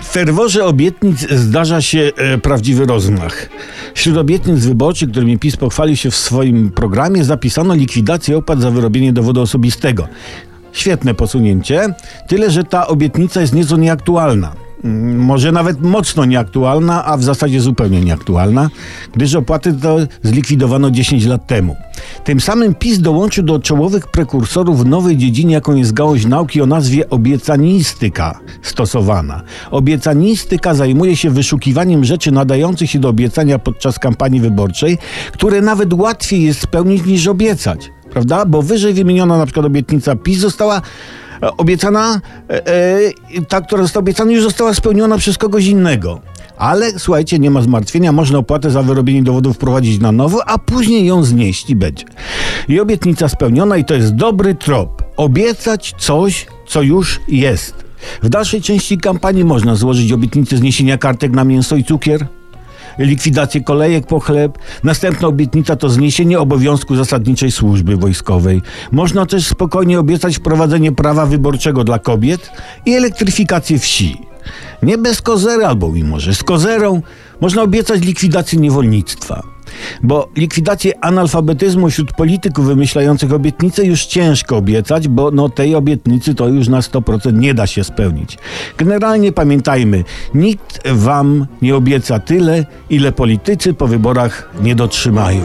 W ferworze obietnic zdarza się e, prawdziwy rozmach. Wśród obietnic wyborczych, którymi PiS pochwalił się w swoim programie, zapisano likwidację opłat za wyrobienie dowodu osobistego. Świetne posunięcie, tyle że ta obietnica jest nieco nieaktualna. Mm, Może nawet mocno nieaktualna, a w zasadzie zupełnie nieaktualna, gdyż opłaty to zlikwidowano 10 lat temu. Tym samym PiS dołączył do czołowych prekursorów w nowej dziedzinie, jaką jest gałąź nauki o nazwie obiecanistyka stosowana. Obiecanistyka zajmuje się wyszukiwaniem rzeczy nadających się do obiecania podczas kampanii wyborczej, które nawet łatwiej jest spełnić niż obiecać. Prawda? Bo wyżej wymieniona na przykład obietnica PiS została e, obiecana, e, e, ta, która została obiecana, już została spełniona przez kogoś innego. Ale słuchajcie, nie ma zmartwienia, można opłatę za wyrobienie dowodów wprowadzić na nowo, a później ją znieść i będzie. I obietnica spełniona i to jest dobry trop. Obiecać coś, co już jest. W dalszej części kampanii można złożyć obietnicę zniesienia kartek na mięso i cukier, likwidację kolejek po chleb. Następna obietnica to zniesienie obowiązku zasadniczej służby wojskowej. Można też spokojnie obiecać wprowadzenie prawa wyborczego dla kobiet i elektryfikację wsi. Nie bez kozery, albo mimo że z kozerą, można obiecać likwidację niewolnictwa. Bo likwidację analfabetyzmu wśród polityków wymyślających obietnice już ciężko obiecać, bo no tej obietnicy to już na 100% nie da się spełnić. Generalnie pamiętajmy, nikt wam nie obieca tyle, ile politycy po wyborach nie dotrzymają.